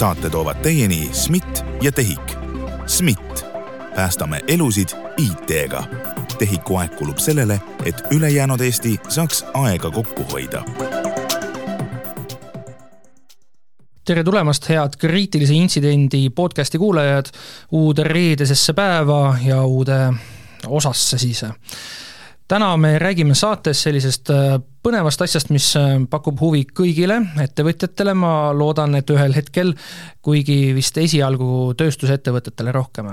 saate toovad teieni SMIT ja TEHIK. SMIT, päästame elusid IT-ga. TEHIK-u aeg kulub sellele, et ülejäänud Eesti saaks aega kokku hoida tere tulemast, head kriitilise intsidendi podcasti kuulajad, uude reedesesse päeva ja uude osasse siis. Täna me räägime saates sellisest äh, põnevast asjast, mis äh, pakub huvi kõigile ettevõtjatele, ma loodan, et ühel hetkel, kuigi vist esialgu tööstusettevõtetele rohkem.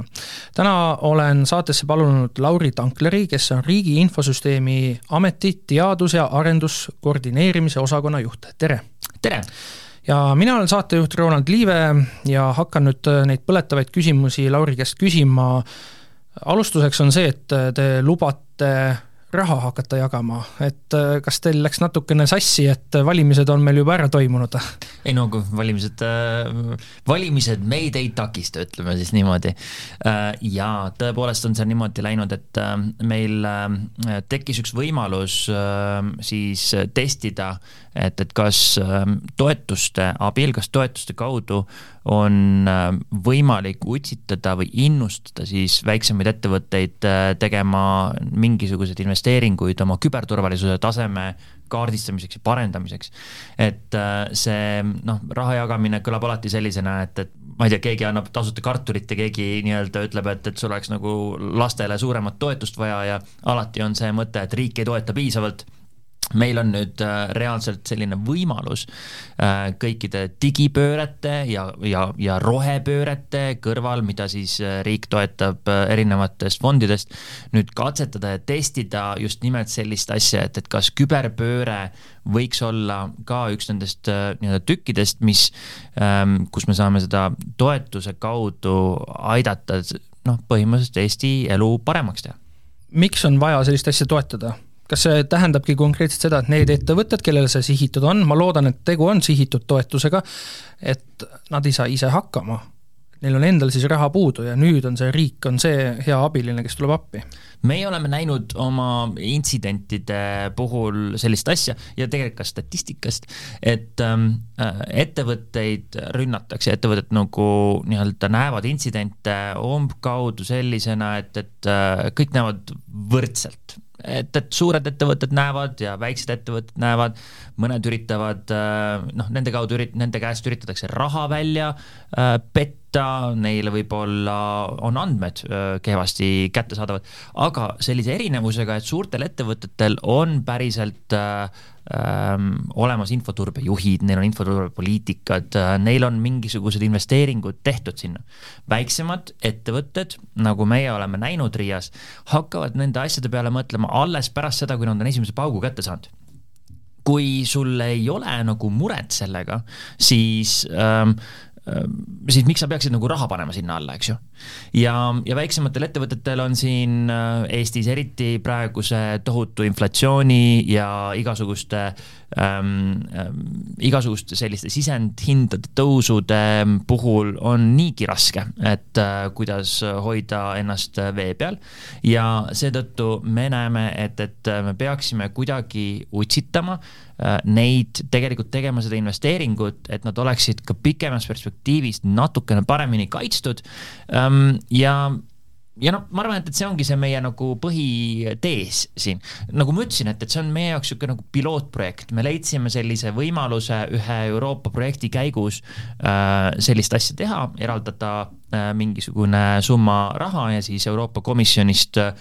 täna olen saatesse palunud Lauri Tankleri, kes on Riigi Infosüsteemi Ameti teadus- ja arenduskoordineerimise osakonna juht, tere! tere! ja mina olen saatejuht Ronald Liive ja hakkan nüüd äh, neid põletavaid küsimusi Lauri käest küsima. alustuseks on see, et te lubate raha hakata jagama, et äh, kas teil läks natukene sassi, et valimised on meil juba ära toimunud? ei no valimised, valimised meid ei takista, ütleme siis niimoodi. ja tõepoolest on see niimoodi läinud, et meil tekkis üks võimalus siis testida et, et kas toetuste abil, kas toetuste kaudu on võimalik utsitada või innustada siis väiksemaid ettevõtteid äh, tegema mingisuguseid investeeringuid oma küberturvalisuse taseme kaardistamiseks ja parendamiseks. et äh, see noh, raha jagamine kõlab alati sellisena, et, et ma ei tea, keegi annab tasuta kartulit ja keegi nii-öelda ütleb, et, et sul oleks nagu lastele suuremat toetust vaja ja alati on see mõte, et riik ei toeta piisavalt meil on nüüd äh, reaalselt selline võimalus äh, kõikide digipöörete ja, ja, ja rohepöörete kõrval, mida siis äh, riik toetab erinevatest fondidest, nüüd katsetada ja testida just nimelt sellist asja, et, et kas küberpööre võiks olla ka üks nendest nii-öelda tükkidest, mis, ähm, kus me saame seda toetuse kaudu aidata noh, põhimõtteliselt Eesti elu paremaks teha. miks on vaja sellist asja toetada? Kas see tähendabki konkreetselt seda, et need ettevõtted, kellele see sihitud on, ma loodan, et tegu on sihitud toetusega, et nad ei saa ise hakkama. Neil on endal siis raha puudu ja nüüd on see riik, on see hea abiline, kes tuleb appi meie oleme näinud oma intsidentide puhul sellist asja ja tegelikult ka statistikast, et ähm, äh, ettevõtteid rünnatakse, ettevõtted nagu nii-öelda näevad intsidente umbkaudu sellisena, et, et äh, kõik näevad võrdselt et, et suured ettevõtted näevad ja väiksed ettevõtted näevad, mõned üritavad äh, noh, nende kaudu ürit-, nende käest üritatakse raha välja äh, petta, neile võib-olla on andmed äh, kehvasti kättesaadavad, aga sellise erinevusega, et suurtel ettevõtetel on päriselt äh, ähm, olemas infoturbejuhid, neil on infoturbepoliitikad neil on mingisugused investeeringud tehtud sinna. väiksemad ettevõtted, nagu meie oleme näinud Riias, hakkavad nende asjade peale mõtlema alles pärast seda, kui nad on esimese paugu kätte saanud kui sul ei ole nagu muret sellega, siis ähm, Ehm, siis miks sa peaksid nagu raha panema sinna alla, eks ju. ja, ja väiksematel ettevõtetel on siin äh, Eestis eriti praeguse tohutu inflatsiooni ja igasuguste ähm,, ähm, igasuguste selliste sisendhindade tõusude puhul on niigi raske, et äh, kuidas hoida ennast vee peal. ja seetõttu me näeme, et, et me peaksime kuidagi utsitama äh, Äh, neid tegelikult tegema seda investeeringut, et nad oleksid ka pikemas perspektiivis natukene paremini kaitstud. Ähm, ja ja noh, ma arvan, et, et see ongi see meie nagu põhitees siin. nagu ma ütlesin, et, et see on meie jaoks niisugune nagu pilootprojekt, me leidsime sellise võimaluse ühe Euroopa projekti käigus äh, sellist asja teha, eraldada äh, mingisugune summa raha ja siis Euroopa Komisjonist äh,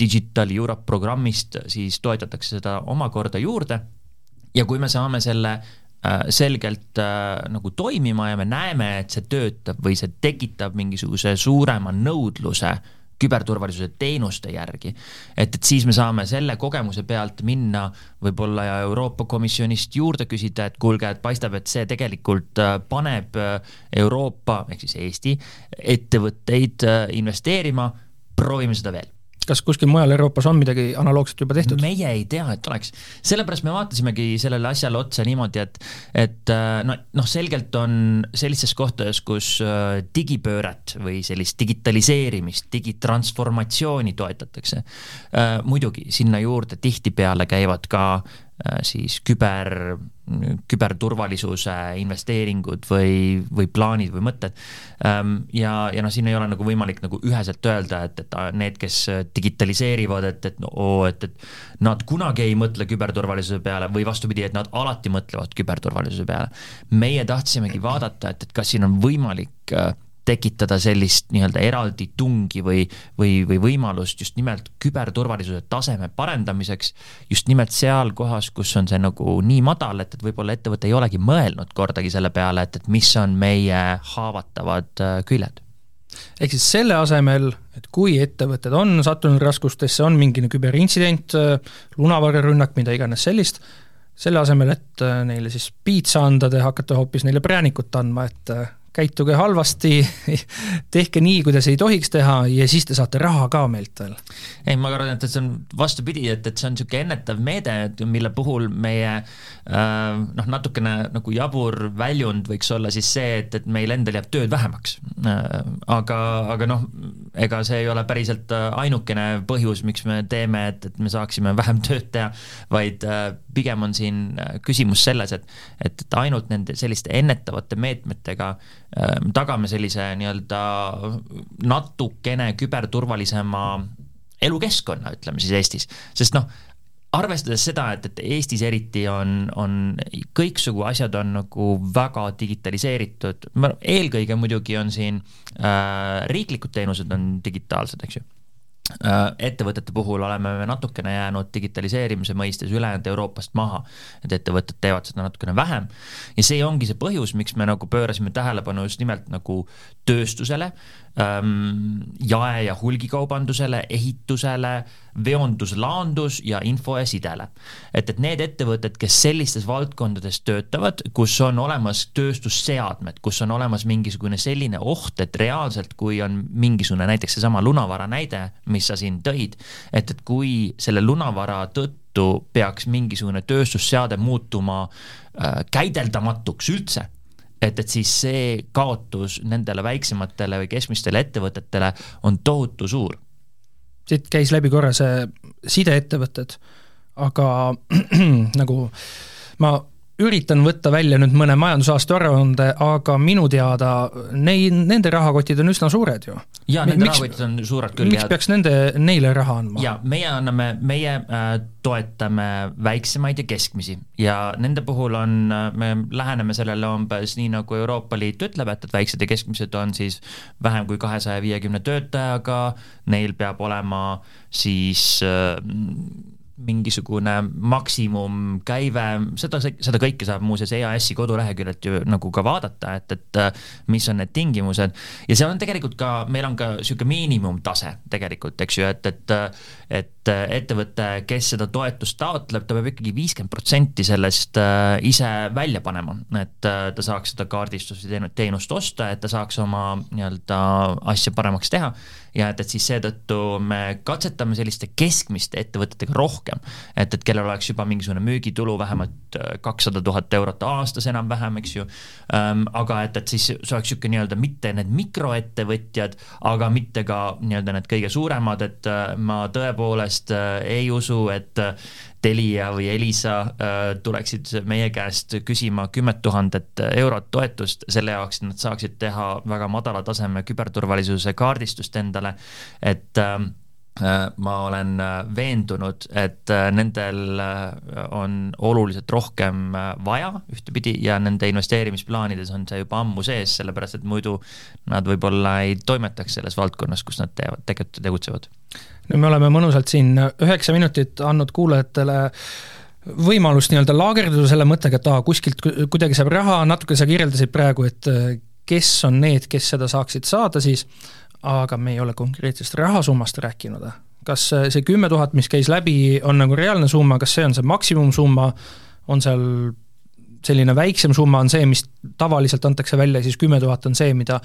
Digital Europe programmist siis toetatakse seda omakorda juurde ja kui me saame selle äh, selgelt äh, nagu toimima ja me näeme, et see töötab või see tekitab mingisuguse suurema nõudluse küberturvalisuse teenuste järgi. et, et siis me saame selle kogemuse pealt minna võib-olla ja Euroopa Komisjonist juurde küsida, et kuulge, et paistab, et see tegelikult äh, paneb Euroopa ehk siis Eesti ettevõtteid investeerima, proovime seda veel kas kuskil mujal Euroopas on midagi analoogset juba tehtud? meie ei tea, et oleks. sellepärast me vaatasimegi sellele asjale otsa niimoodi, et, et äh, no, noh, selgelt on sellistes kohtades, kus äh, digipööret või sellist digitaliseerimist, digitransformatsiooni toetatakse. Äh, muidugi sinna juurde tihtipeale käivad ka siis küber, küberturvalisuse investeeringud või, või plaanid või mõtted. Ähm, ja, ja noh, siin ei ole nagu võimalik nagu üheselt öelda, et, et need, kes digitaliseerivad, et, et oo, et, et nad kunagi ei mõtle küberturvalisuse peale või vastupidi, et nad alati mõtlevad küberturvalisuse peale. meie tahtsimegi vaadata, et, et kas siin on võimalik tekitada sellist nii-öelda eraldi tungi või, või, või võimalust just nimelt küberturvalisuse taseme parendamiseks, just nimelt seal kohas, kus on see nagu nii madal, et, et võib-olla ettevõte ei olegi mõelnud kordagi selle peale, et, et mis on meie haavatavad äh, küljed. Ehk siis selle asemel, et kui ettevõtted on sattunud raskustesse, on mingi küberintsident, äh, lunavarjarünnak, mida iganes sellist, selle asemel, et äh, neile siis piitsa anda, te hakkate hoopis neile präänikut andma, et käituge halvasti tehke nii, kuidas ei tohiks teha ja siis te saate raha ka meilt veel. ei, ma arvan, et see on vastupidi, et, et see on niisugune ennetav meede, et mille puhul meie äh, noh, natukene nagu jabur väljund võiks olla siis see, et, et meil endal jääb tööd vähemaks äh,. aga, aga noh, ega see ei ole päriselt äh, ainukene põhjus, miks me teeme, et, et me saaksime vähem tööd teha, vaid äh, pigem on siin äh, küsimus selles, et, et, et ainult nende selliste ennetavate meetmetega Ehm, tagame sellise nii-öelda natukene küberturvalisema elukeskkonna, ütleme siis Eestis, sest noh, arvestades seda, et, et Eestis eriti on, on kõiksugu asjad on nagu väga digitaliseeritud, eelkõige muidugi on siin äh, riiklikud teenused on digitaalsed, eks ju Äh, ettevõtete puhul oleme me natukene jäänud digitaliseerimise mõistes ülejäänud Euroopast maha. et ettevõtted teevad seda natukene vähem ja see ongi see põhjus, miks me nagu pöörasime tähelepanu just nimelt nagu tööstusele jae- ja hulgikaubandusele, ehitusele, veonduslaandus ja info ja sidele. et, et need ettevõtted, kes sellistes valdkondades töötavad, kus on olemas tööstusseadmed, kus on olemas mingisugune selline oht, et reaalselt, kui on mingisugune näiteks seesama lunavara näide, mis sa siin tõid, et, et kui selle lunavara tõttu peaks mingisugune tööstusseade muutuma äh, käideldamatuks üldse et, et siis see kaotus nendele väiksematele või keskmistele ettevõtetele on tohutu suur. siit käis läbi korra see sideettevõtted, aga nagu ma üritan võtta välja nüüd mõne majandusaasta aruande, aga minu teada nei-, nende rahakotid on üsna suured ju. jaa, nende miks, rahakotid on suured küll. miks peaks nende, neile raha andma? jaa, meie anname, meie äh, toetame väiksemaid ja keskmisi ja nende puhul on, äh, me läheneme sellele umbes nii, nagu Euroopa Liit ütleb, et, et väiksed ja keskmised on siis vähem kui kahesaja viiekümne töötajaga, neil peab olema siis äh, mingisugune maksimumkäive, seda, seda kõike saab muuseas EAS-i koduleheküljelt ju nagu ka vaadata, et, et äh, mis on need tingimused. Ja seal on tegelikult ka, meil on ka niisugune miinimumtase tegelikult, eks ju, et, et et ettevõte, kes seda toetust taotleb, ta peab ikkagi viiskümmend protsenti sellest äh, ise välja panema, et äh, ta saaks seda kaardistust või teenust osta, et ta saaks oma nii-öelda asja paremaks teha ja et, et siis seetõttu me katsetame selliste keskmiste ettevõtetega rohkem, et, et kellel oleks juba mingisugune müügitulu vähemalt äh, kakssada tuhat eurot aastas enam-vähem, eks ju ähm,. aga et, et siis see oleks niisugune nii-öelda mitte need mikroettevõtjad, aga mitte ka nii-öelda need kõige suuremad, et äh, ma tõepoolest äh, ei usu, et Telia või Elisa äh, tuleksid meie käest küsima kümmet tuhandet eurot toetust selle jaoks, et nad saaksid teha väga madala taseme küberturvalisuse kaardistust endale, et äh, äh ma olen äh, veendunud, et äh, nendel on oluliselt rohkem vaja ühtepidi ja nende investeerimisplaanides on see juba ammu sees, sellepärast et muidu nad võib-olla ei toimetaks selles valdkonnas, kus nad teevad, tegelikult tegutsevad. Nüüd me oleme mõnusalt siin üheksa minutit andnud kuulajatele võimalust nii-öelda laagerduda selle mõttega, et aa, kuskilt kuidagi saab raha, natuke sa kirjeldasid praegu, et äh, kes on need, kes seda saaksid saada siis, aga me ei ole konkreetsest rahasummast rääkinud. kas see kümme tuhat, mis käis läbi, on nagu reaalne summa, kas see on see maksimumsumma, on seal selline väiksem summa on see, mis tavaliselt antakse välja, siis kümme tuhat on see, mida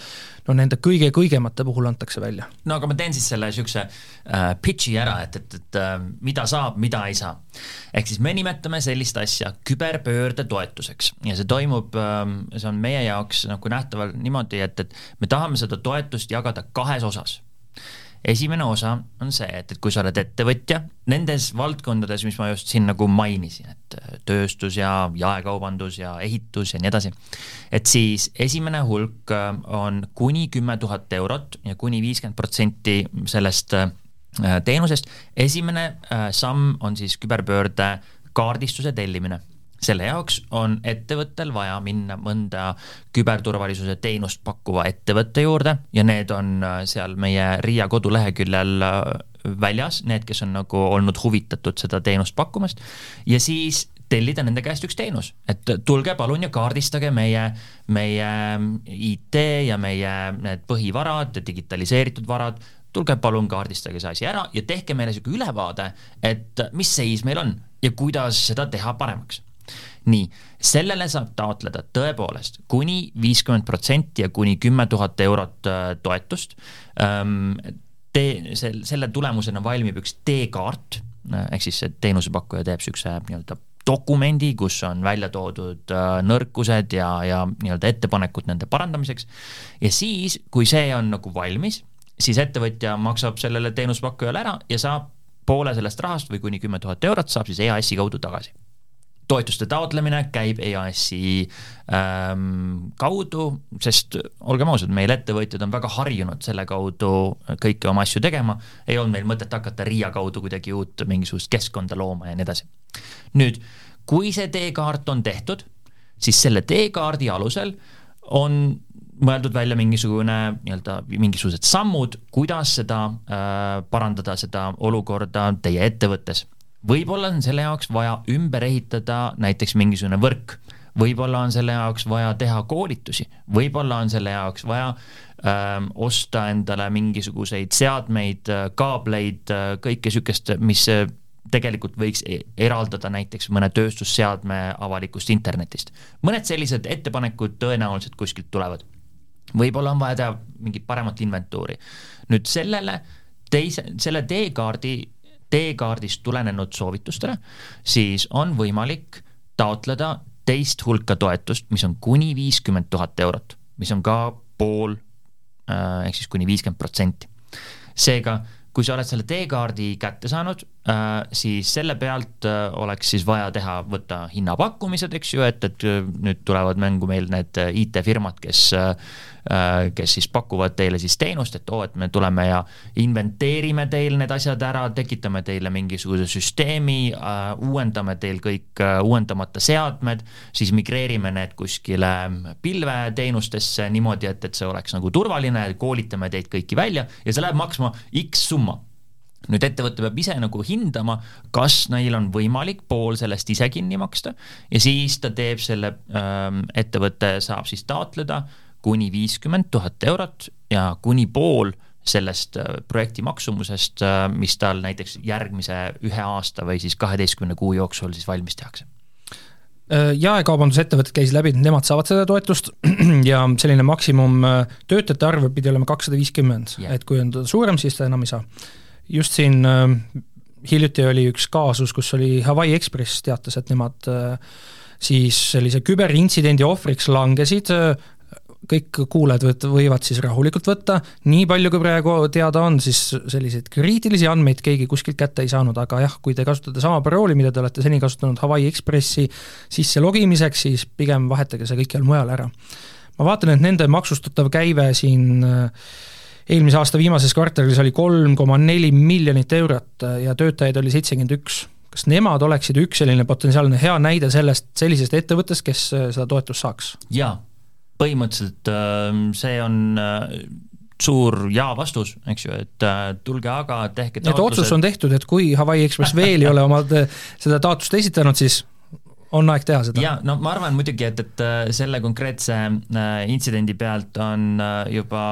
no nende kõige-kõigemate puhul antakse välja. no aga ma teen siis selle niisuguse äh, pitch'i ära, et, et, et äh, mida saab, mida ei saa. ehk siis me nimetame sellist asja küberpöörde toetuseks ja see toimub äh,, see on meie jaoks nagu nähtaval niimoodi, et, et me tahame seda toetust jagada kahes osas esimene osa on see, et, et kui sa oled ettevõtja, nendes valdkondades, mis ma just siin nagu mainisin, et äh, tööstus ja jaekaubandus ja ehitus ja nii edasi, et siis esimene hulk äh, on kuni kümme tuhat eurot ja kuni viiskümmend protsenti sellest äh, teenusest. esimene samm on siis küberpöörde kaardistuse tellimine selle jaoks on ettevõttel vaja minna mõnda küberturvalisuse teenust pakkuva ettevõtte juurde ja need on äh, seal meie RIA koduleheküljel äh, väljas, need, kes on nagu olnud huvitatud seda teenust pakkumast. Ja siis tellida nende käest üks teenus, et tulge palun ja kaardistage meie, meie IT ja meie need põhivarad, digitaliseeritud varad, tulge palun kaardistage see asi ära ja tehke meile niisugune ülevaade, et mis seis meil on ja kuidas seda teha paremaks nii, sellele saab taotleda tõepoolest kuni viiskümmend protsenti ja kuni kümme tuhat eurot äh, toetust. Tee, selle tulemusena valmib üks teekaart, äh, ehk siis teenusepakkuja teeb niisuguse nii-öelda dokumendi, kus on välja toodud äh, nõrkused ja, ja nii-öelda ettepanekud nende parandamiseks. ja siis, kui see on nagu valmis, siis ettevõtja maksab sellele teenusepakkujale ära ja saab poole sellest rahast või kuni kümme tuhat eurot saab siis EAS-i kaudu tagasi toetuste taotlemine käib EAS-i ähm, kaudu, sest olgem ausad, meil ettevõtjad on väga harjunud selle kaudu kõiki oma asju tegema, ei olnud meil mõtet hakata RIA kaudu kuidagi uut mingisugust keskkonda looma ja nii edasi. nüüd, kui see teekaart on tehtud, siis selle teekaardi alusel on mõeldud välja mingisugune nii-öelda mingisugused sammud, kuidas seda äh, parandada, seda olukorda teie ettevõttes võib-olla on selle jaoks vaja ümber ehitada näiteks mingisugune võrk, võib-olla on selle jaoks vaja teha koolitusi, võib-olla on selle jaoks vaja ähm, osta endale mingisuguseid seadmeid, äh, kaableid, äh, kõike niisugust, mis äh, tegelikult võiks e-, eraldada näiteks mõne tööstusseadme avalikust internetist. mõned sellised ettepanekud tõenäoliselt kuskilt tulevad. võib-olla on vaja teha mingit paremat inventuuri. nüüd sellele teise, selle teekaardi teekaardist tulenenud soovitustele, siis on võimalik taotleda teist hulka toetust, mis on kuni viiskümmend tuhat eurot, mis on ka pool äh, ehk siis kuni viiskümmend protsenti. seega, kui sa oled selle teekaardi kätte saanud, siis selle pealt äh, oleks siis vaja teha, võtta hinnapakkumised, eks ju, et, et nüüd tulevad mängu meil need IT-firmad, kes Äh, kes siis pakuvad teile siis teenust, et oo, et me tuleme ja inventeerime teil need asjad ära, tekitame teile mingisuguse süsteemi, äh, uuendame teil kõik äh, uuendamata seadmed, siis migreerime need kuskile pilveteenustesse niimoodi, et, et see oleks nagu turvaline, koolitame teid kõiki välja ja see läheb maksma X summa nüüd ettevõte peab ise nagu hindama, kas neil on võimalik pool sellest ise kinni maksta ja siis ta teeb selle ähm,, ettevõte saab siis taotleda kuni viiskümmend tuhat eurot ja kuni pool sellest äh, projekti maksumusest, äh, mis tal näiteks järgmise ühe aasta või siis kaheteistkümne kuu jooksul siis valmis tehakse. Äh, jaekaubandusettevõtted käisid läbi, nemad saavad seda toetust ja selline maksimum töötajate arv pidi olema kakssada viiskümmend, et kui on suurem, siis ta enam ei saa. Just siin hiljuti oli üks kaasus, kus oli Hawaii Express teatas, et nemad siis sellise küberintsidendi ohvriks langesid, kõik kuulajad võivad siis rahulikult võtta, nii palju kui praegu teada on, siis selliseid kriitilisi andmeid keegi kuskilt kätte ei saanud, aga jah, kui te kasutate sama parooli, mida te olete seni kasutanud Hawaii Expressi sisse logimiseks, siis pigem vahetage see kõikjal mujal ära. ma vaatan, et nende maksustatav käive siin äh, eelmise aasta viimases kvartalis oli kolm koma neli miljonit eurot äh, ja töötajaid oli seitsekümmend üks kas nemad oleksid üks selline potentsiaalne hea näide sellest, sellisest ettevõttest, kes äh, seda toetust saaks? jaa, põhimõtteliselt ähm, see on äh, suur jaa-vastus, eks ju, et äh, tulge aga, tehke taotlused. et otsus on tehtud, et kui Hawaii Express veel ei ole oma seda taotlust esitanud, siis on aeg teha seda. ja no ma arvan muidugi, et, et äh, selle konkreetse äh, intsidendi pealt on äh, juba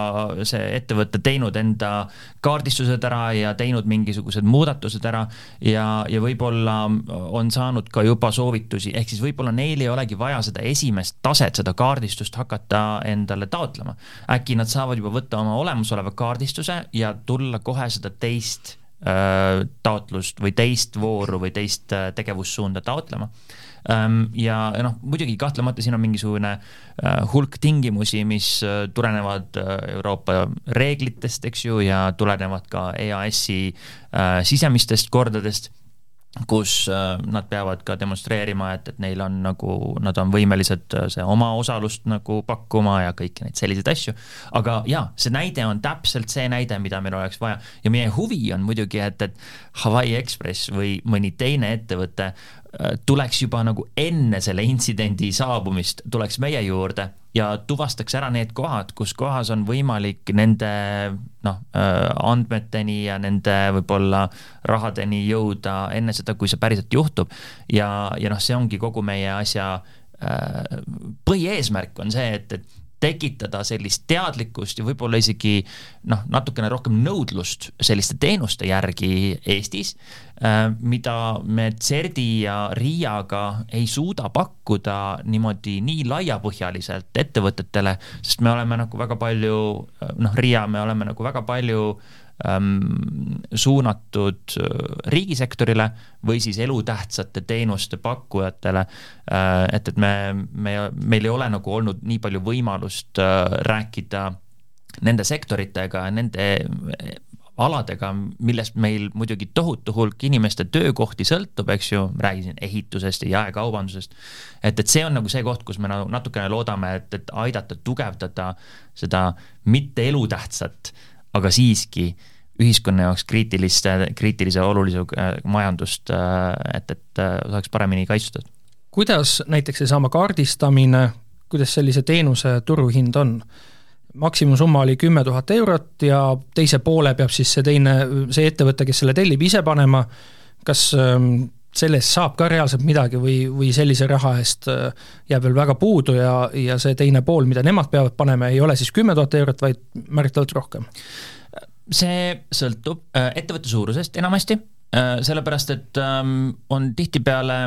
see ettevõte teinud enda kaardistused ära ja teinud mingisugused muudatused ära ja, ja võib-olla on saanud ka juba soovitusi, ehk siis võib-olla neil ei olegi vaja seda esimest taset, seda kaardistust hakata endale taotlema. äkki nad saavad juba võtta oma olemasoleva kaardistuse ja tulla kohe seda teist taotlust või teist vooru või teist tegevussuunda taotlema ja noh, muidugi kahtlemata siin on mingisugune hulk tingimusi, mis tulenevad Euroopa reeglitest, eks ju, ja tulenevad ka EAS-i sisemistest kordadest kus äh, nad peavad ka demonstreerima, et, et neil on nagu, nad on võimelised äh, see oma osalust nagu pakkuma ja kõiki neid selliseid asju. aga jaa, see näide on täpselt see näide, mida meil oleks vaja ja meie huvi on muidugi, et, et Hawaii Express või mõni teine ettevõte äh, tuleks juba nagu enne selle intsidendi saabumist, tuleks meie juurde ja tuvastaks ära need kohad, kus kohas on võimalik nende noh, äh, andmeteni ja nende võib-olla rahadeni jõuda enne seda, kui see päriselt juhtub. ja, ja noh, see ongi kogu meie asja äh, põhieesmärk on see, et, et tekitada sellist teadlikkust ja võib-olla isegi noh, natukene rohkem nõudlust selliste teenuste järgi Eestis, äh, mida me CERDi ja RIA-ga ei suuda pakkuda niimoodi nii laiapõhjaliselt ettevõtetele, sest me oleme nagu väga palju noh, RIA, me oleme nagu väga palju äh, suunatud äh, riigisektorile või siis elutähtsate teenuste pakkujatele äh,. et, et me, me, meil ei ole nagu olnud nii palju võimalust äh, rääkida nende sektoritega, nende äh, aladega, millest meil muidugi tohutu hulk inimeste töökohti sõltub, eks ju, räägisin ehitusest ja jaekaubandusest. et, et see on nagu see koht, kus me nagu natukene loodame, et, et aidata tugevdada seda mitte elutähtsat aga siiski ühiskonna jaoks kriitiliste, kriitilise olulisega äh, majandust, äh, et, et äh, saaks paremini kaitstud. kuidas näiteks seesama kaardistamine, kuidas sellise teenuse turuhind on? maksimumsumma oli kümme tuhat eurot ja teise poole peab siis see teine, see ettevõte, kes selle tellib, ise panema, kas ähm, selle eest saab ka reaalselt midagi või, või sellise raha eest jääb veel väga puudu ja, ja see teine pool, mida nemad peavad panema, ei ole siis kümme tuhat eurot, vaid märgatavalt rohkem? See sõltub äh, ettevõtte suurusest enamasti, äh, sellepärast et ähm, on tihtipeale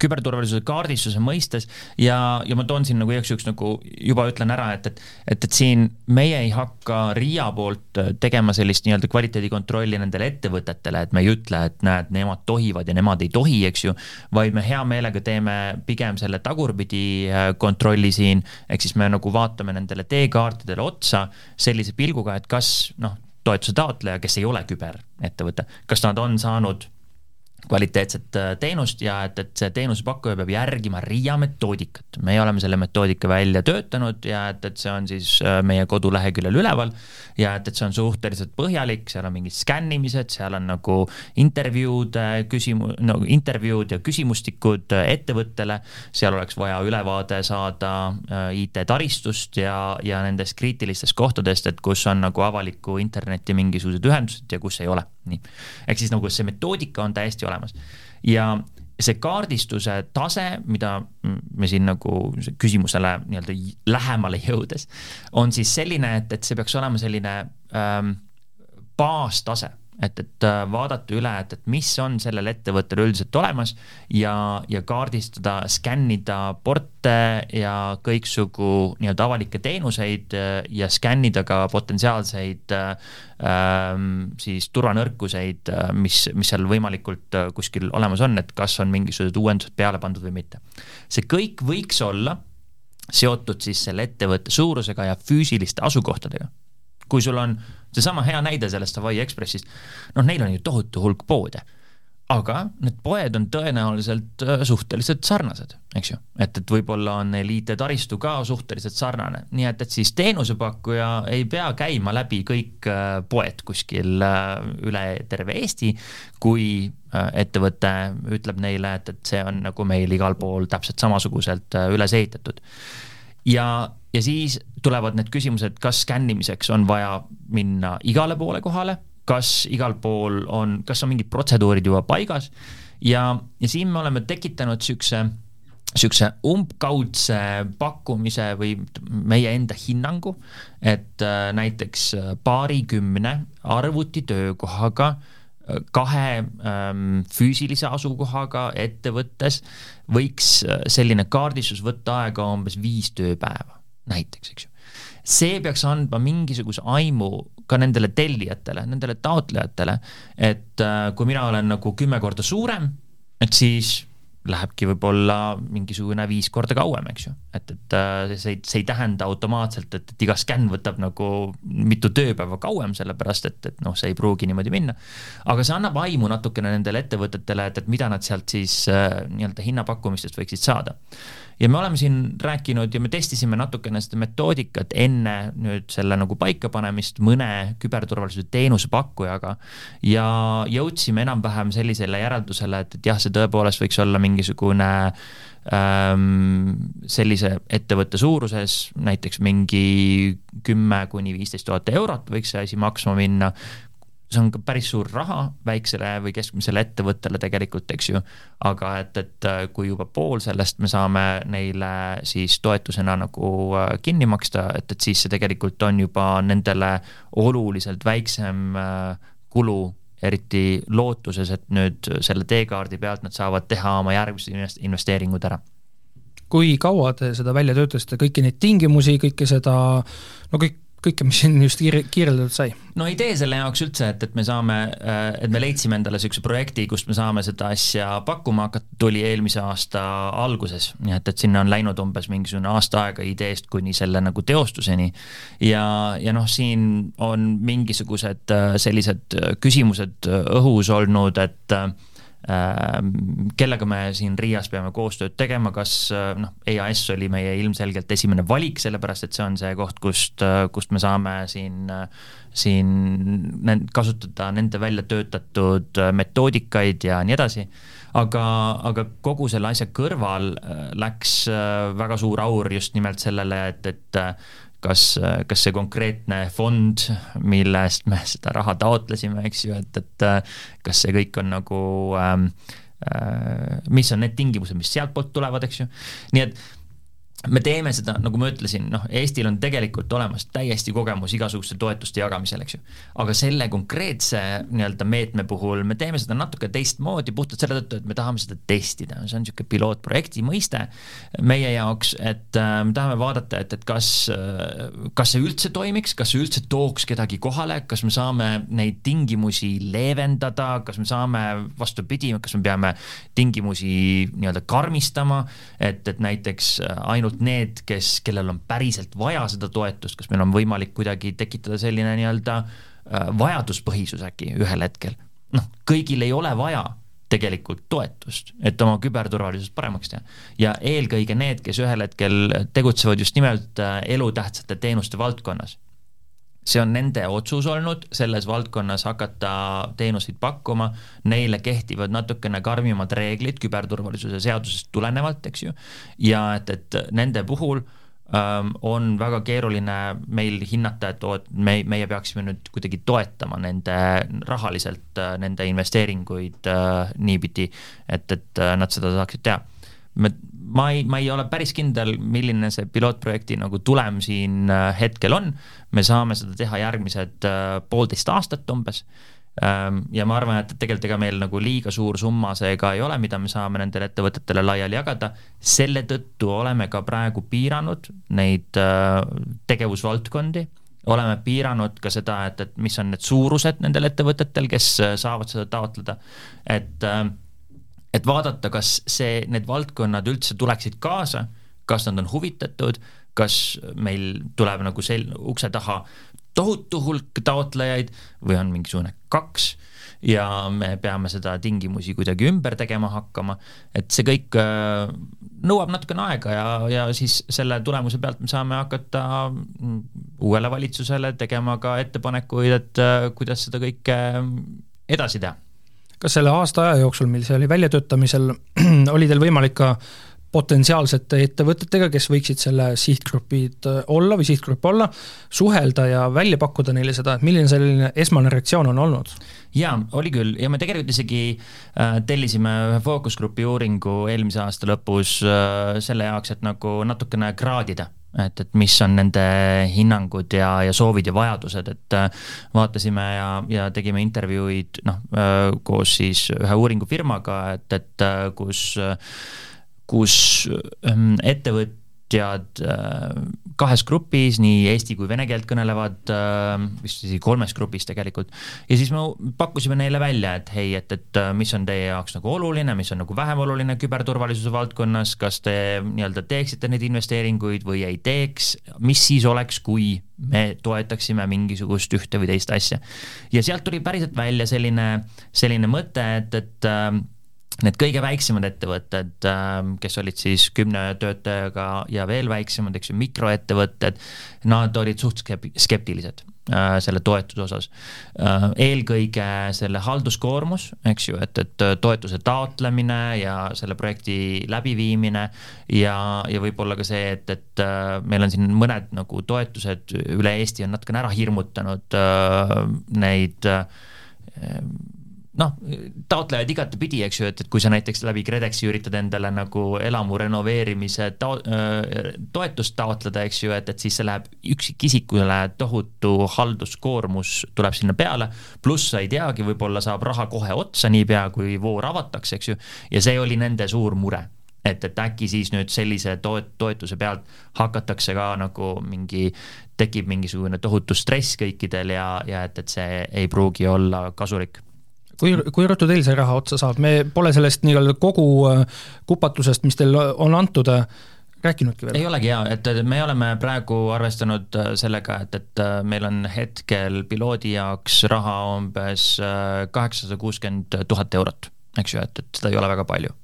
küberturvalisuse kaardistuse mõistes ja, ja ma toon siin nagu igaks juhuks nagu juba ütlen ära, et, et et, et siin meie ei hakka RIA poolt tegema sellist nii-öelda kvaliteedikontrolli nendele ettevõtetele, et me ei ütle, et näed, nemad tohivad ja nemad ei tohi, eks ju, vaid me hea meelega teeme pigem selle tagurpidi kontrolli siin, ehk siis me nagu vaatame nendele teekaartidele otsa sellise pilguga, et kas noh, toetuse taotleja, kes ei ole küberettevõte, kas nad on saanud kvaliteetset äh, teenust ja et, et see teenusepakkuja peab järgima RIA metoodikat. meie oleme selle metoodika välja töötanud ja et, et see on siis äh, meie koduleheküljel üleval ja et, et see on suhteliselt põhjalik, seal on mingid skännimised, seal on nagu intervjuud, küsimu-, no intervjuud ja küsimustikud äh, ettevõttele, seal oleks vaja ülevaade saada IT-taristust ja, ja nendest kriitilistest kohtadest, et kus on nagu avaliku interneti mingisugused ühendused ja kus ei ole, nii. ehk siis nagu see metoodika on täiesti olemas. ja see kaardistuse tase, mida me siin nagu küsimusele nii-öelda lähemale jõudes, on siis selline, et, et see peaks olema selline ähm, baastase et, et äh, vaadata üle, et, et mis on sellel ettevõttel üldiselt olemas ja, ja kaardistada, skännida porte ja kõiksugu nii-öelda avalikke teenuseid äh, ja skännida ka potentsiaalseid ähm, siis turvanõrkuseid, äh, mis, mis seal võimalikult kuskil olemas on, et kas on mingisugused uuendused peale pandud või mitte. see kõik võiks olla seotud siis selle ettevõtte suurusega ja füüsiliste asukohtadega kui sul on seesama hea näide sellest Hawaii Expressist, noh, neil on ju tohutu hulk poode, aga need poed on tõenäoliselt äh, suhteliselt sarnased, eks ju. et, et võib-olla on neil IT-taristu ka suhteliselt sarnane, nii et, et siis teenusepakkuja ei pea käima läbi kõik äh, poed kuskil äh, üle terve Eesti, kui ettevõte ütleb neile, et, et see on nagu meil igal pool täpselt samasuguselt üles ehitatud ja, ja siis tulevad need küsimused, kas skännimiseks on vaja minna igale poole kohale, kas igal pool on, kas on mingid protseduurid juba paigas. Ja, ja siin me oleme tekitanud niisuguse niisuguse umbkaudse pakkumise või meie enda hinnangu, et äh, näiteks äh, paarikümne arvutitöökohaga äh, kahe ähm, füüsilise asukohaga ettevõttes võiks äh, selline kaardistus võtta aega umbes viis tööpäeva, näiteks, eks ju. see peaks andma mingisuguse aimu, ka nendele tellijatele, nendele taotlejatele, et äh, kui mina olen nagu kümme korda suurem, et siis lähebki võib-olla mingisugune viis korda kauem, eks ju. et, et äh, see ei, see ei tähenda automaatselt, et, et iga skänn võtab nagu mitu tööpäeva kauem, sellepärast et, et noh, see ei pruugi niimoodi minna. aga see annab aimu natukene nendele ettevõtetele, et, et mida nad sealt siis äh, nii-öelda hinnapakkumistest võiksid saada ja me oleme siin rääkinud ja me testisime natukene seda metoodikat enne nüüd selle nagu paikapanemist mõne küberturvalisuse teenusepakkujaga ja jõudsime enam-vähem sellisele järeldusele, et, et jah, see tõepoolest võiks olla mingisugune ähm, sellise ettevõtte suuruses, näiteks mingi kümme kuni viisteist tuhat eurot võiks see asi maksma minna, see on ka päris suur raha väiksele või keskmisele ettevõttele tegelikult, eks ju, aga et, et äh, kui juba pool sellest me saame neile siis toetusena nagu äh, kinni maksta, et, et siis see tegelikult on juba nendele oluliselt väiksem äh, kulu, eriti lootuses, et nüüd selle teekaardi pealt nad saavad teha oma järgmised investeeringud ära. Kui kaua te seda välja töötasite, kõiki neid tingimusi, kõike seda, no kõik kõike, mis siin just kiire, kirjeldatud sai? no idee selle jaoks üldse, et, et me saame, äh, et me leidsime endale niisuguse projekti, kust me saame seda asja pakkuma hakata, tuli eelmise aasta alguses, nii et, et sinna on läinud umbes mingisugune aasta aega ideest kuni selle nagu teostuseni. ja, ja noh, siin on mingisugused äh, sellised küsimused õhus olnud, et äh, kellega me siin Riias peame koostööd tegema, kas eh, noh, EAS oli meie ilmselgelt esimene valik, sellepärast et see on see koht, kust, eh, kust me saame siin, siin kasutada nende välja töötatud metoodikaid ja nii edasi. Aga, aga kogu selle asja kõrval läks väga suur aur just nimelt sellele, et, et kas, kas see konkreetne fond, mille eest me seda raha taotlesime, eks ju, et, et kas see kõik on nagu ähm, äh, mis on need tingimused, mis sealtpoolt tulevad, eks ju, nii et me teeme seda, nagu ma ütlesin, noh, Eestil on tegelikult olemas täiesti kogemus igasuguste toetuste jagamisel, eks ju. aga selle konkreetse nii-öelda meetme puhul me teeme seda natuke teistmoodi, puhtalt selle tõttu, et me tahame seda testida, see on niisugune pilootprojekti mõiste meie jaoks, et äh, me tahame vaadata, et, et kas äh,, kas see üldse toimiks, kas see üldse tooks kedagi kohale, kas me saame neid tingimusi leevendada, kas me saame, vastupidi, kas me peame tingimusi nii-öelda karmistama, et, et näiteks ainult ainult need, kes, kellel on päriselt vaja seda toetust, kas meil on võimalik kuidagi tekitada selline nii-öelda äh, vajaduspõhisus äkki ühel hetkel. noh, kõigil ei ole vaja tegelikult toetust, et oma küberturvalisust paremaks teha. ja eelkõige need, kes ühel hetkel tegutsevad just nimelt äh, elutähtsate teenuste valdkonnas see on nende otsus olnud selles valdkonnas hakata teenuseid pakkuma, neile kehtivad natukene karmimad reeglid küberturvalisuse seadusest tulenevalt, eks ju, ja et, et nende puhul ähm, on väga keeruline meil hinnata, et oo, et me, meie peaksime nüüd kuidagi toetama nende rahaliselt äh, nende investeeringuid äh, niipidi, et, et äh, nad seda saaksid teha. Me, ma ei, ma ei ole päris kindel, milline see pilootprojekti nagu tulem siin äh, hetkel on. me saame seda teha järgmised äh, poolteist aastat umbes. Ähm, ja ma arvan, et tegelikult ega meil nagu liiga suur summa see ka ei ole, mida me saame nendele ettevõtetele laiali jagada. selle tõttu oleme ka praegu piiranud neid äh, tegevusvaldkondi oleme piiranud ka seda, et, et mis on need suurused nendel ettevõtetel, kes saavad seda taotleda, et äh, et vaadata, kas see, need valdkonnad üldse tuleksid kaasa, kas nad on huvitatud, kas meil tuleb nagu sel-, ukse taha tohutu hulk taotlejaid või on mingisugune kaks ja me peame seda tingimusi kuidagi ümber tegema hakkama, et see kõik äh, nõuab natukene aega ja, ja siis selle tulemuse pealt me saame hakata mm, uuele valitsusele tegema ka ettepanekuid, et äh, kuidas seda kõike edasi teha kas selle aasta aja jooksul, mil see oli väljatöötamisel, oli teil võimalik ka potentsiaalsete ettevõtetega, kes võiksid selle sihtgrupid äh, olla või sihtgrupp olla, suhelda ja välja pakkuda neile seda, et milline selline esmane reaktsioon on olnud? jaa, oli küll ja me tegelikult isegi äh, tellisime ühe fookusgrupi uuringu eelmise aasta lõpus äh, selle jaoks, et nagu natukene kraadida et, et mis on nende hinnangud ja, ja soovid ja vajadused, et äh, vaatasime ja, ja tegime intervjuuid noh, äh, koos siis ühe uuringufirmaga, et, et äh, kus, kus ähm, ettevõt-, tootjad kahes grupis, nii eesti kui vene keelt kõnelevad, vist isegi kolmes grupis tegelikult. ja siis me pakkusime neile välja, et hei, et, et mis on teie jaoks nagu oluline, mis on nagu vähem oluline küberturvalisuse valdkonnas, kas te nii-öelda teeksite neid investeeringuid või ei teeks, mis siis oleks, kui me toetaksime mingisugust ühte või teist asja. ja sealt tuli päriselt välja selline, selline mõte, et, et need kõige väiksemad ettevõtted, ähm, kes olid siis kümne töötajaga ja veel väiksemad, eks ju, mikroettevõtted, nad olid suht skeptilised äh, selle toetuse osas. Äh, eelkõige selle halduskoormus, eks ju, et, et toetuse taotlemine ja selle projekti läbiviimine ja, ja võib-olla ka see, et, et äh, meil on siin mõned nagu toetused üle Eesti on natukene ära hirmutanud neid noh, taotlejaid igatepidi, eks ju, et, et kui sa näiteks läbi KredExi üritad endale nagu elamu renoveerimise ta-, toetust taotleda, eks ju, et, et siis see läheb üksikisikule tohutu halduskoormus tuleb sinna peale, pluss sa ei teagi, võib-olla saab raha kohe otsa, niipea kui voor avatakse, eks ju, ja see oli nende suur mure. et, et äkki siis nüüd sellise toet-, toetuse pealt hakatakse ka nagu mingi, tekib mingisugune tohutu stress kõikidel ja, ja et, et see ei pruugi olla kasulik kui, kui ruttu teil see raha otsa saab, me pole sellest nii-öelda kogu äh, kupatusest, mis teil on antud, äh, rääkinudki veel? ei olegi jaa, et me oleme praegu arvestanud äh, sellega, et, et meil on hetkel piloodi jaoks raha umbes kaheksasada kuuskümmend tuhat eurot, eks ju, et, et seda ei ole väga palju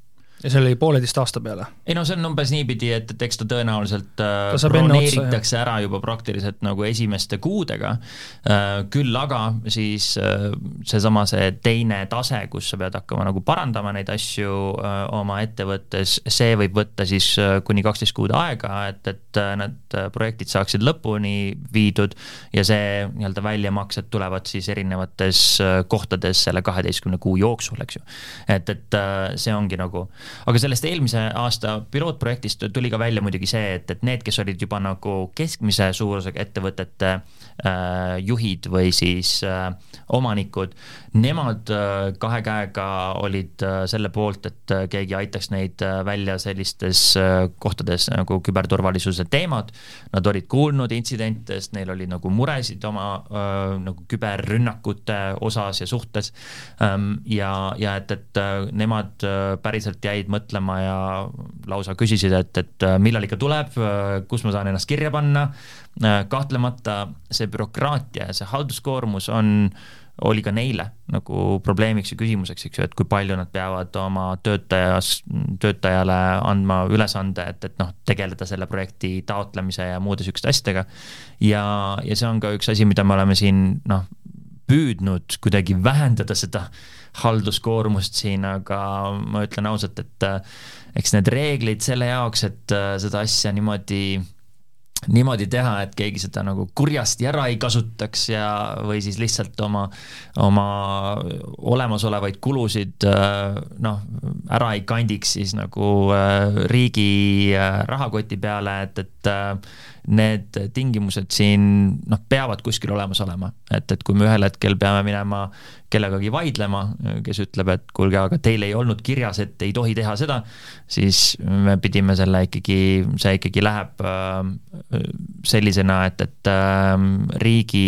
ja see oli pooleteist aasta peale? ei no see on umbes niipidi, et, et eks ta tõenäoliselt äh, ta broneeritakse ära juba praktiliselt nagu esimeste kuudega äh,, küll aga siis äh, seesama, see teine tase, kus sa pead hakkama nagu parandama neid asju äh, oma ettevõttes, see võib võtta siis äh, kuni kaksteist kuud aega, et, et äh, need projektid saaksid lõpuni viidud ja see nii-öelda väljamaksed tulevad siis erinevates äh, kohtades selle kaheteistkümne kuu jooksul, eks ju. et, et äh, see ongi nagu aga sellest eelmise aasta pilootprojektist tuli ka välja muidugi see, et, et need, kes olid juba nagu keskmise suurusega ettevõtete äh, juhid või siis äh, omanikud, nemad äh, kahe käega olid äh, selle poolt, et äh, keegi aitaks neid äh, välja sellistes äh, kohtades nagu küberturvalisuse teemad. Nad olid kuulnud intsidentidest, neil oli nagu muresid oma äh, nagu küberrünnakute osas ja suhtes ähm,. ja, ja et, et äh, nemad äh, päriselt jäid jäid mõtlema ja lausa küsisid, et, et äh, millal ikka tuleb, äh, kus ma saan ennast kirja panna. Äh, kahtlemata see bürokraatia ja see halduskoormus on, oli ka neile nagu probleemiks ja küsimuseks, eks ju, et kui palju nad peavad oma töötajas, töötajale andma ülesande, et, et noh, tegeleda selle projekti taotlemise ja muude sihukeste asjadega. ja, ja see on ka üks asi, mida me oleme siin noh, püüdnud kuidagi vähendada seda halduskoormust siin, aga ma ütlen ausalt, et äh, eks need reeglid selle jaoks, et äh, seda asja niimoodi niimoodi teha, et keegi seda nagu kurjasti ära ei kasutaks ja, või siis lihtsalt oma, oma olemasolevaid kulusid äh, noh, ära ei kandiks siis nagu riigi rahakoti peale, et, et need tingimused siin noh, peavad kuskil olemas olema, et, et kui me ühel hetkel peame minema kellegagi vaidlema, kes ütleb, et kuulge, aga teil ei olnud kirjas, et ei tohi teha seda, siis me pidime selle ikkagi, see ikkagi läheb äh, sellisena, et, et äh, riigi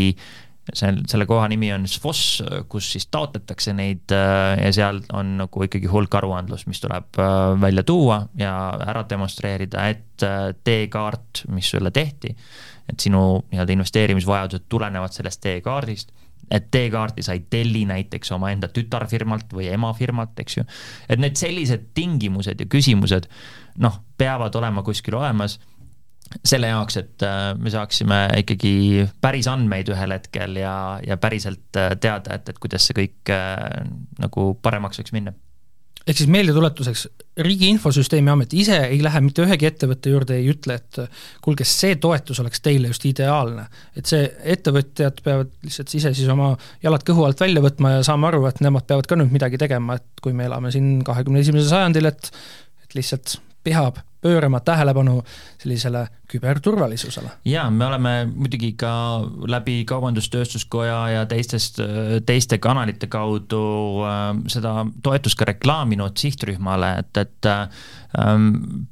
see, selle koha nimi on SFOS, kus siis taotletakse neid äh, ja seal on nagu ikkagi hulk aruandlust, mis tuleb äh, välja tuua ja ära demonstreerida, et äh, teekaart, mis sulle tehti, et sinu nii-öelda investeerimisvajadused tulenevad sellest teekaardist et teekaarti sa ei telli näiteks omaenda tütarfirmalt või emafirmalt, eks ju. et need sellised tingimused ja küsimused noh, peavad olema kuskil olemas selle jaoks, et äh, me saaksime ikkagi päris andmeid ühel hetkel ja, ja päriselt äh, teada, et, et kuidas see kõik äh, nagu paremaks võiks minna ehk siis meeldetuletuseks, Riigi Infosüsteemi Amet ise ei lähe mitte ühegi ettevõtte juurde, ei ütle, et kuulge, see toetus oleks teile just ideaalne. et see, ettevõtjad peavad lihtsalt ise siis oma jalad kõhu alt välja võtma ja saama aru, et nemad peavad ka nüüd midagi tegema, et kui me elame siin kahekümne esimesel sajandil, et et lihtsalt peab pöörama tähelepanu sellisele küberturvalisusele. jaa, me oleme muidugi ka läbi Kaubandus-Tööstuskoja ja teistest, teiste kanalite kaudu äh, seda toetust ka reklaaminud sihtrühmale, et, et ähm,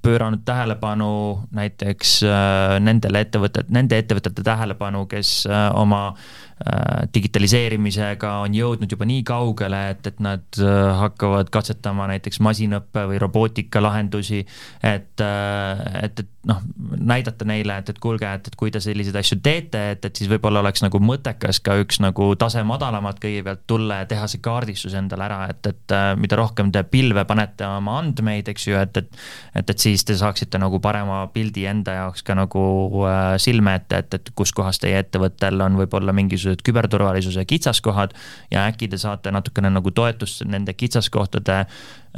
pööranud tähelepanu näiteks äh, nendele ettevõtet, nende ettevõtete tähelepanu, kes äh, oma äh, digitaliseerimisega on jõudnud juba nii kaugele, et, et nad hakkavad katsetama näiteks masinõppe või robootika lahendusi, et, et, et noh, näidata neile, et, et kuulge, et, et kui te selliseid asju teete, et, et siis võib-olla oleks nagu mõttekas ka üks nagu tase madalamalt kõigepealt tulla ja teha see kaardistus endale ära, et, et mida rohkem te pilve panete oma andmeid, eks ju, et, et et, et siis te saaksite nagu parema pildi enda jaoks ka nagu äh, silme ette, et, et kus kohas teie ettevõttel on võib-olla mingisugused küberturvalisuse kitsaskohad ja äkki te saate natukene nagu toetust nende kitsaskohtade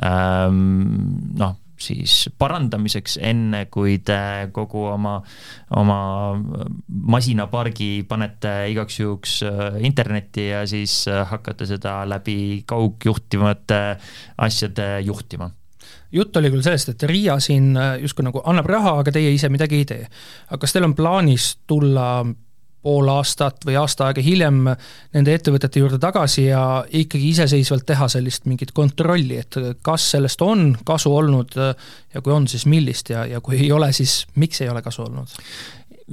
ähm, noh siis parandamiseks, enne kui te kogu oma, oma masinapargi panete igaks juhuks äh, internetti ja siis äh, hakkate seda läbi kaugjuhtivate asjade juhtima jutt oli küll sellest, et RIA siin äh, justkui nagu annab raha, aga teie ise midagi ei tee. aga kas teil on plaanis tulla pool aastat või aasta aega hiljem nende ettevõtete juurde tagasi ja ikkagi iseseisvalt teha sellist mingit kontrolli, et kas sellest on kasu olnud ja kui on, siis millist ja, ja kui ei ole, siis miks ei ole kasu olnud?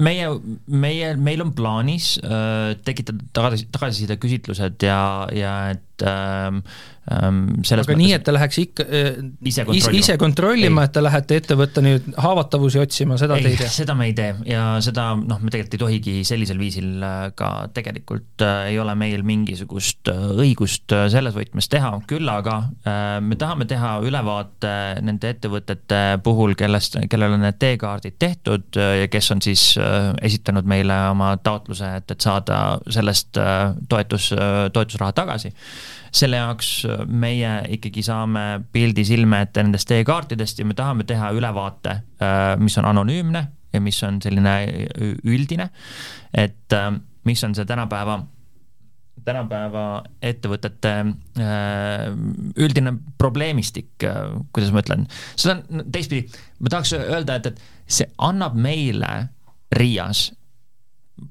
meie, meie, meil on plaanis äh, tekitada tagasi, tagasiside küsitlused ja, ja et ähm, Ähm, selles aga mõttes, nii, et ta läheks ikka äh, ise kontrollima, ise kontrollima, et te lähete ettevõtte nüüd haavatavusi otsima, seda ei, te ei tee? seda me ei tee. Ja seda noh, me tegelikult ei tohigi sellisel viisil äh, ka tegelikult äh, ei ole meil mingisugust äh, õigust äh, selles võtmes teha, küll aga äh, me tahame teha ülevaate nende ettevõtete puhul, kellest, kellel on need teekaardid tehtud ja kes on siis äh, esitanud meile oma taotluse, et, et saada sellest äh, toetus äh,, toetusraha tagasi selle jaoks äh, meie ikkagi saame pildi silme ette nendest teekaartidest ja me tahame teha ülevaate, äh, mis on anonüümne ja mis on selline üldine, et äh, mis on see tänapäeva tänapäeva ettevõtete üldine probleemistik, kuidas ma ütlen, seda on teistpidi, ma tahaks öelda, et, et see annab meile RIA-s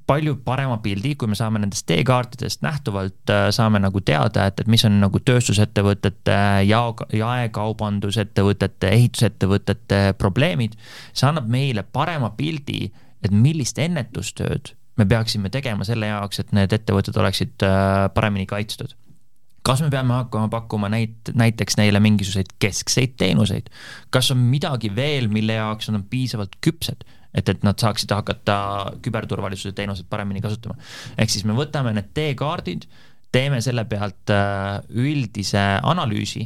palju parema pildi, kui me saame nendest teekaartidest nähtuvalt, äh, saame nagu teada, et, et mis on nagu tööstusettevõtete, jao-, jaekaubandusettevõtete, ehitusettevõtete probleemid. see annab meile parema pildi, et millist ennetustööd me peaksime tegema selle jaoks, et need ettevõtted oleksid äh, paremini kaitstud kas me peame hakkama pakkuma näit-, näiteks neile mingisuguseid keskseid teenuseid? kas on midagi veel, mille jaoks nad on piisavalt küpsed? Et, et nad saaksid hakata küberturvalisuse teenuseid paremini kasutama. ehk siis me võtame need teekaardid, teeme selle pealt äh, üldise analüüsi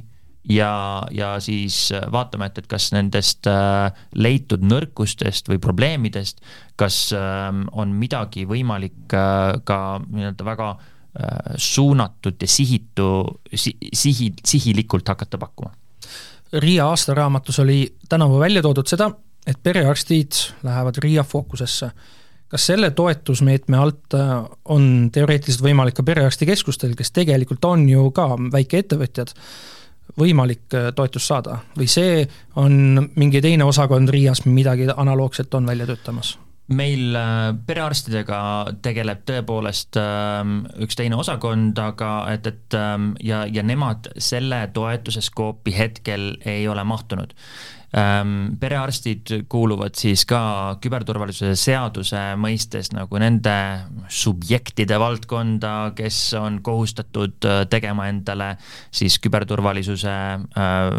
ja, ja siis vaatame, et, et kas nendest äh, leitud nõrkustest või probleemidest, kas ähm, on midagi võimalik äh, ka nii-öelda väga suunatud ja sihitu si,, sihi, sihilikult hakata pakkuma. Riia aastaraamatus oli tänavu välja toodud seda, et perearstid lähevad RIA fookusesse. kas selle toetusmeetme alt äh, on teoreetiliselt võimalik ka perearstikeskustel, kes tegelikult on ju ka väikeettevõtjad, võimalik äh, toetust saada või see on mingi teine osakond RIA-s midagi analoogset on välja töötamas? meil äh, perearstidega tegeleb tõepoolest ähm, üks teine osakond, aga et, et ähm, ja, ja nemad selle toetuse skoopi hetkel ei ole mahtunud. Perearstid kuuluvad siis ka küberturvalisuse seaduse mõistes nagu nende subjektide valdkonda, kes on kohustatud äh, tegema endale siis küberturvalisuse äh,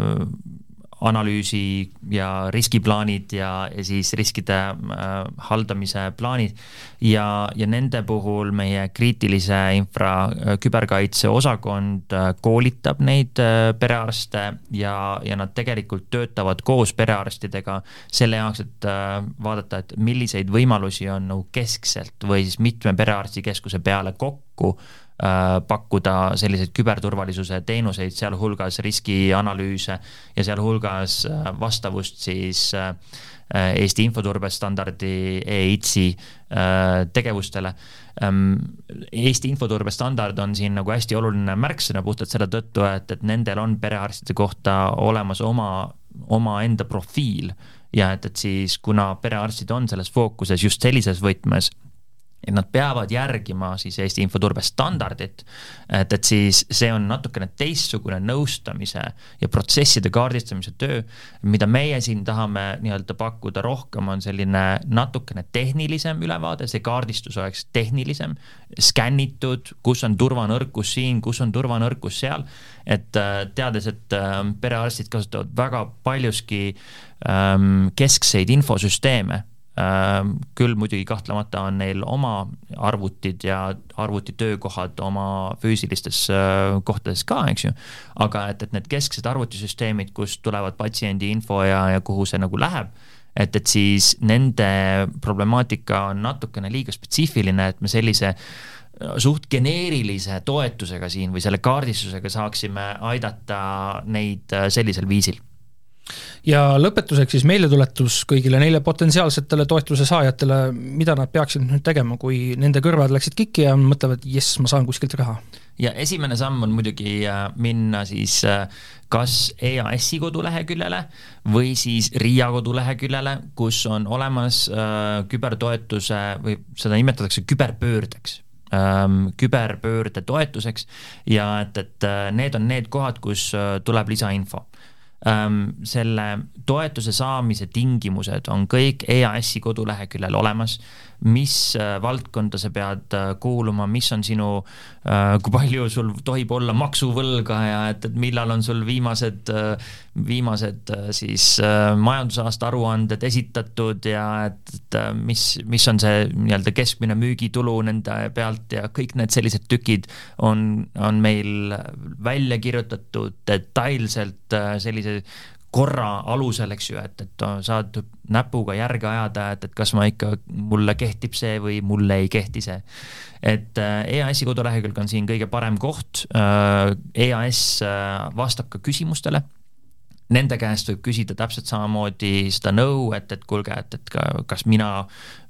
analüüsi ja riskiplaanid ja, ja siis riskide äh, haldamise plaanid. ja, ja nende puhul meie kriitilise infra äh, küberkaitse osakond äh, koolitab neid äh, perearste ja, ja nad tegelikult töötavad koos perearstidega selle jaoks, et äh, vaadata, et milliseid võimalusi on nagu keskselt või siis mitme perearstikeskuse peale kokku pakkuda selliseid küberturvalisuse teenuseid, sealhulgas riskianalüüse ja sealhulgas äh, vastavust siis äh, Eesti infoturbestandardi EITS-i tegevustele. Ähm, Eesti infoturbestandard on siin nagu hästi oluline märksõna puhtalt selle tõttu, et, et nendel on perearstide kohta olemas oma, omaenda profiil ja et, et siis kuna perearstid on selles fookuses just sellises võtmes et nad peavad järgima siis Eesti infoturbe standardit, et, et siis see on natukene teistsugune nõustamise ja protsesside kaardistamise töö, mida meie siin tahame nii-öelda pakkuda rohkem, on selline natukene tehnilisem ülevaade, see kaardistus oleks tehnilisem, skännitud, kus on turvanõrkus siin, kus on turvanõrkus seal, et äh, teades, et äh, perearstid kasutavad väga paljuski ähm, keskseid infosüsteeme küll muidugi kahtlemata on neil oma arvutid ja arvutitöökohad oma füüsilistes äh, kohtades ka, eks ju, aga et, et need kesksed arvutisüsteemid, kust tulevad patsiendi info ja, ja kuhu see nagu läheb, et, et siis nende problemaatika on natukene liiga spetsiifiline, et me sellise äh, suht geneerilise toetusega siin või selle kaardistusega saaksime aidata neid äh, sellisel viisil ja lõpetuseks siis meeldetuletus kõigile neile potentsiaalsetele toetuse saajatele, mida nad peaksid nüüd tegema, kui nende kõrvad läksid kikki ja mõtlevad, jess, ma saan kuskilt raha. ja esimene samm on muidugi äh, minna siis äh, kas EAS-i koduleheküljele või siis RIA koduleheküljele, kus on olemas äh, kübertoetuse või seda nimetatakse küberpöördeks ähm, küberpöörde toetuseks ja et, et need on need kohad, kus tuleb lisainfo selle toetuse saamise tingimused on kõik EAS-i koduleheküljel olemas mis äh, valdkonda sa pead äh, kuuluma, mis on sinu, äh, kui palju sul tohib olla maksuvõlga ja et, et millal on sul viimased, viimased siis majandusaasta aruanded esitatud ja et, et mis, mis on see nii-öelda keskmine müügitulu nende pealt ja kõik need sellised tükid on, on meil välja kirjutatud detailselt sellise korra alusel, eks ju, et, et saad näpuga järge ajada, et, et kas ma ikka, mulle kehtib see või mulle ei kehti see. et äh, EAS-i kodulehekülg on siin kõige parem koht, äh, EAS äh, vastab ka küsimustele nende käest võib küsida täpselt samamoodi seda nõu, et, et kuulge, et, et kas mina,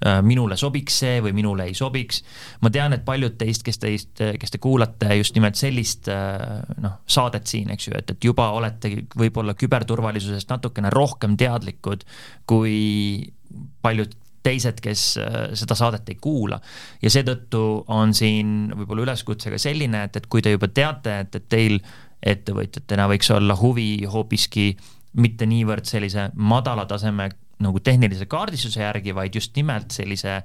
äh, minule sobiks see või minule ei sobiks. ma tean, et paljud teist, kes teist, kes te kuulate just nimelt sellist äh, noh, saadet siin, eks ju, et, et juba olete võib-olla küberturvalisusest natukene rohkem teadlikud kui paljud teised, kes äh, seda saadet ei kuula. ja seetõttu on siin võib-olla üleskutse ka selline, et, et kui te juba teate, et, et teil ettevõtjatena võiks olla huvi hoopiski mitte niivõrd sellise madala taseme nagu tehnilise kaardistuse järgi, vaid just nimelt sellise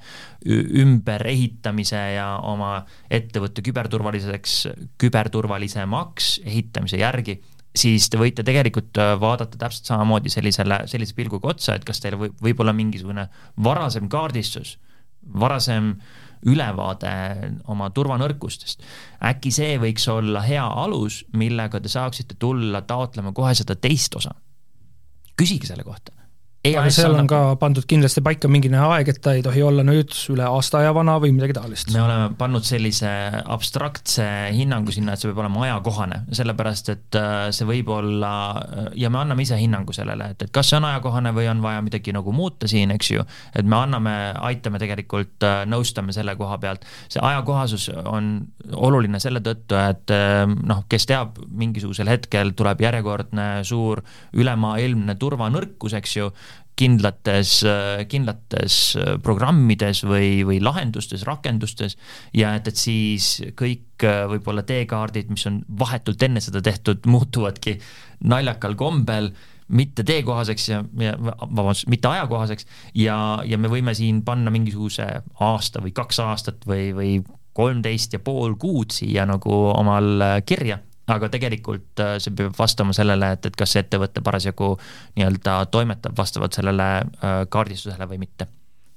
ümberehitamise ja oma ettevõtte küberturvaliseks, küberturvalisemaks ehitamise järgi, siis te võite tegelikult äh, vaadata täpselt samamoodi sellisele, sellise pilguga otsa, et kas teil võib, võib olla mingisugune varasem kaardistus, varasem äh, ülevaade oma turvanõrkustest. äkki see võiks olla hea alus, millega te saaksite tulla taotlema kohe seda teist osa. küsige selle kohta aga seal on ka pandud kindlasti paika mingine aeg, et ta ei tohi olla nüüd üle aasta aja vana või midagi taolist. me oleme pannud sellise abstraktse hinnangu sinna, et see peab olema ajakohane, sellepärast et äh, see võib olla ja me anname ise hinnangu sellele, et, et kas see on ajakohane või on vaja midagi nagu muuta siin, eks ju. et me anname, aitame tegelikult, äh, nõustame selle koha pealt. see ajakohasus on oluline selle tõttu, et äh, noh, kes teab, mingisugusel hetkel tuleb järjekordne suur ülemaailmne turvanõrkus, eks ju kindlates, kindlates programmides või, või lahendustes, rakendustes ja et, et siis kõik võib-olla teekaardid, mis on vahetult enne seda tehtud, muutuvadki naljakal kombel mitte teekohaseks ja, ja vabandust, mitte ajakohaseks ja, ja me võime siin panna mingisuguse aasta või kaks aastat või, või kolmteist ja pool kuud siia nagu omal kirja aga tegelikult äh, see peab vastama sellele, et, et kas see ettevõte parasjagu nii-öelda toimetab vastavalt sellele äh, kaardistusele või mitte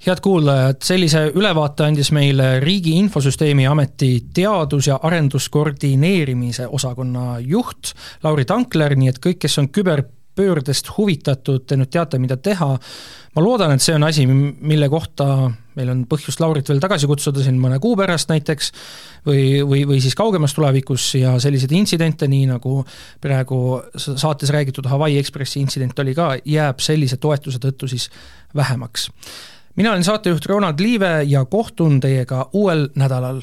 head kuulajad, sellise ülevaate andis meile Riigi Infosüsteemi Ameti teadus- ja arenduskoordineerimise osakonna juht Lauri Tankler, nii et kõik, kes on küberpöördest huvitatud, te nüüd teate, mida teha. ma loodan, et see on asi, mille kohta meil on põhjust Laurit veel tagasi kutsuda siin mõne kuu pärast näiteks või, või, või siis kaugemas tulevikus ja selliseid intsidente, nii nagu praegu saates räägitud Hawaii Ekspressi intsident oli ka, jääb sellise toetuse tõttu siis vähemaks. mina olen saatejuht Ronald Liive ja kohtun teiega uuel nädalal